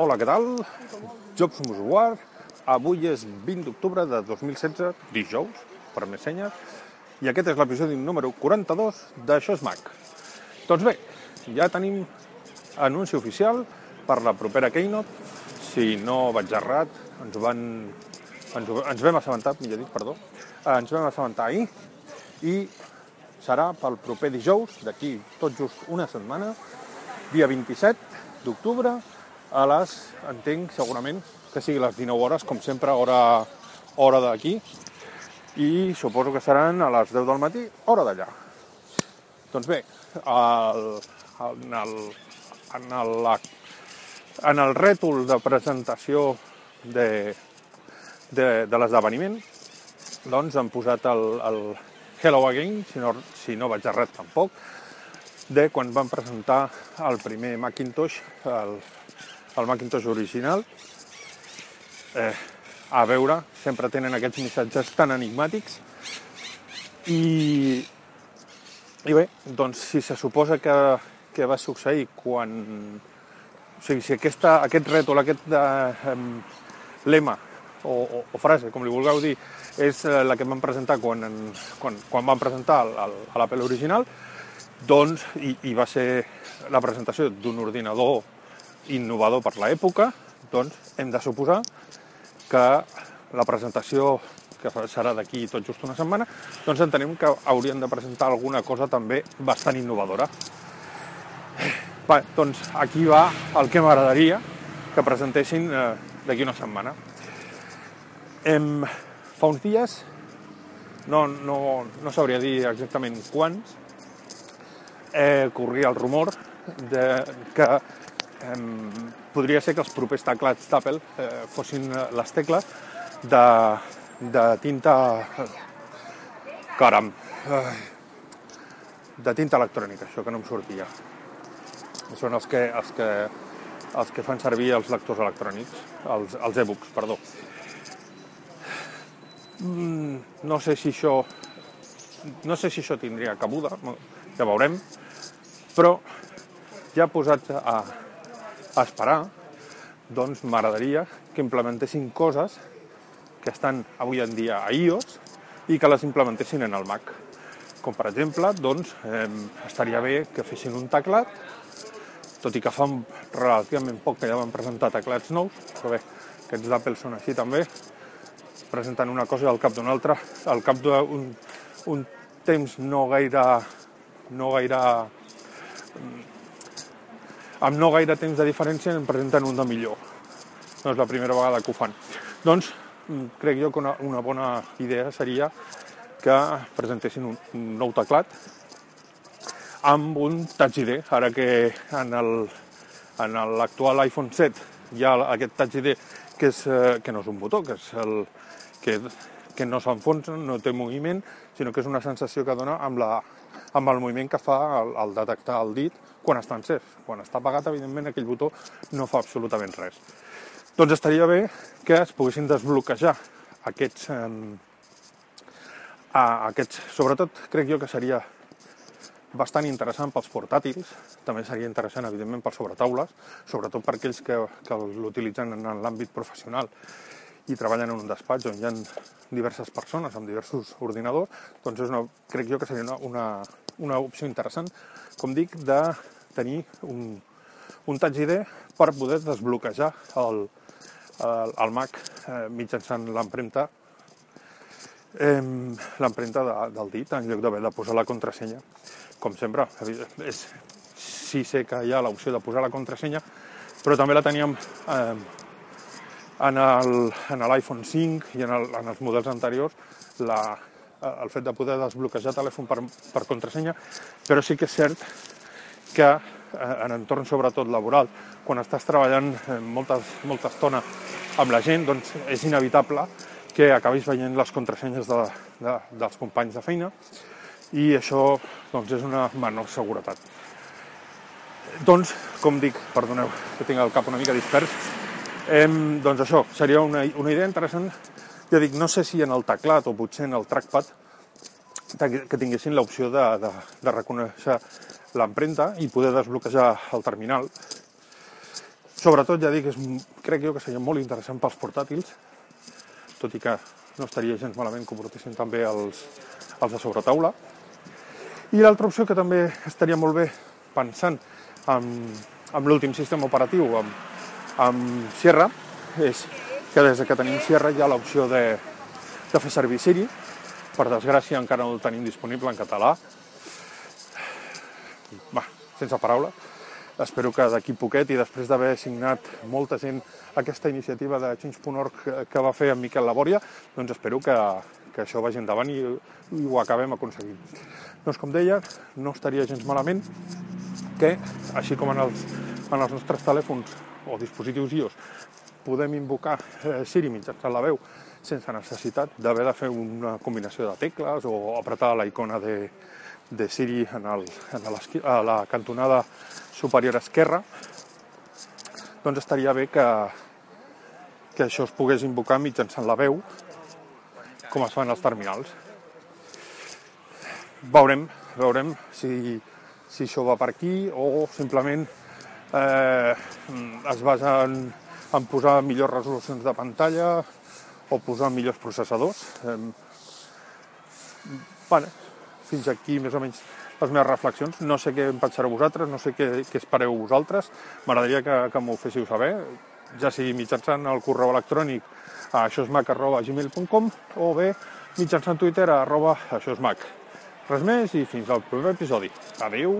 Hola, què tal? Jocs Musguar. Avui és 20 d'octubre de 2016, dijous, per més senyes, i aquest és l'episodi número 42 d'Això és Mac. Doncs bé, ja tenim anunci oficial per la propera Keynote. Si no vaig errat, ens van... Ens, ens vam assabentar, millor dit, perdó. Ens vam assabentar ahir i serà pel proper dijous, d'aquí tot just una setmana, dia 27 d'octubre, a les, entenc, segurament, que sigui les 19 hores, com sempre, hora, hora d'aquí, i suposo que seran a les 10 del matí, hora d'allà. Doncs bé, el, en, el, en, el, en el rètol de presentació de, de, de l'esdeveniment, doncs han posat el, el Hello Again, si no, si no vaig errat tampoc, de quan van presentar el primer Macintosh, el, el Macintosh original. Eh, a veure, sempre tenen aquests missatges tan enigmàtics. I, i bé, doncs si se suposa que, que va succeir quan... O sigui, si aquesta, aquest rètol, aquest eh, lema o, o, o frase, com li vulgueu dir, és eh, la que van presentar quan, en, quan, quan van presentar l'Apple original, doncs, i, i va ser la presentació d'un ordinador innovador per l'època, doncs hem de suposar que la presentació que serà d'aquí tot just una setmana, doncs entenem que haurien de presentar alguna cosa també bastant innovadora. Bé, doncs aquí va el que m'agradaria que presentessin eh, d'aquí una setmana. Em, fa uns dies, no, no, no sabria dir exactament quants, eh, corria el rumor de que eh, podria ser que els propers teclats d'Apple eh, fossin les tecles de, de tinta... Caram! De tinta electrònica, això que no em sortia. Són els que, els que, els que fan servir els lectors electrònics, els, els e-books, perdó. Mm, no sé si això no sé si això tindria cabuda, ja veurem, però ja posats a, a esperar, doncs m'agradaria que implementessin coses que estan avui en dia a iOS i que les implementessin en el Mac. Com per exemple, doncs, eh, estaria bé que fessin un teclat, tot i que fa relativament poc que ja van presentar teclats nous, però bé, aquests d'Apple són així també, presenten una cosa al cap d'una altra, al cap d'un un temps no gaire, no gaire amb no gaire temps de diferència en presenten un de millor. No és la primera vegada que ho fan. Doncs mm, crec jo que una, una bona idea seria que presentessin un, un nou teclat amb un Touch ID, ara que en l'actual iPhone 7 hi ha aquest Touch ID que, és, eh, que no és un botó, que és el que, que no s'enfonsa, no té moviment, sinó que és una sensació que dona amb, la, amb el moviment que fa el, el detectar el dit quan està encès. Quan està apagat, evidentment, aquell botó no fa absolutament res. Doncs estaria bé que es poguessin desbloquejar aquests, eh, aquests... Sobretot, crec jo que seria bastant interessant pels portàtils, també seria interessant, evidentment, pels sobretaules, sobretot per aquells que, que l'utilitzen en l'àmbit professional i treballen en un despatx on hi ha diverses persones amb diversos ordinadors, doncs és una, crec jo que seria una, una, una opció interessant, com dic, de tenir un, un Touch ID per poder desbloquejar el, el, el Mac eh, mitjançant l'empremta eh, l'empremta de, del dit en lloc d'haver de posar la contrasenya. Com sempre, és, sí sé que hi ha l'opció de posar la contrasenya, però també la teníem eh, en l'iPhone 5 i en, el, en els models anteriors la, el fet de poder desbloquejar telèfon per, per contrasenya, però sí que és cert que eh, en entorn sobretot laboral, quan estàs treballant eh, molta, molta estona amb la gent, doncs és inevitable que acabis veient les contrasenyes de, de, dels companys de feina i això doncs, és una menor seguretat. Doncs, com dic, perdoneu que tinc el cap una mica dispers, Em, doncs això, seria una, una idea interessant. Ja dic, no sé si en el teclat o potser en el trackpad que tinguessin l'opció de, de, de reconèixer l'empremta i poder desbloquejar el terminal. Sobretot, ja dic, és, crec jo que seria molt interessant pels portàtils, tot i que no estaria gens malament que ho portessin també els, els de sobretaula. I l'altra opció que també estaria molt bé pensant en, en l'últim sistema operatiu, amb, amb Sierra, és que des que tenim Sierra hi ha l'opció de, de fer servir Siri. Per desgràcia encara no el tenim disponible en català. Va, sense paraula. Espero que d'aquí poquet i després d'haver signat molta gent aquesta iniciativa de Change.org que va fer en Miquel Labòria, doncs espero que, que això vagi endavant i, i ho acabem aconseguint. Doncs com deia, no estaria gens malament que, així com en els, en els nostres telèfons o dispositius iOS, podem invocar eh, Siri mitjançant la veu sense necessitat d'haver de fer una combinació de tecles o apretar la icona de, de Siri en, el, en a la cantonada superior esquerra, doncs estaria bé que, que això es pogués invocar mitjançant la veu, com es fa en els terminals. Veurem, veurem si, si això va per aquí o simplement eh, es basa en, en posar millors resolucions de pantalla o posar millors processadors. Eh, bueno, fins aquí més o menys les meves reflexions. No sé què en pensareu vosaltres, no sé què, què espereu vosaltres. M'agradaria que, que m'ho féssiu saber, ja sigui mitjançant el correu electrònic a aixosmac.gmail.com o bé mitjançant Twitter a arroba aixosmac. Res més i fins al proper episodi. Adeu!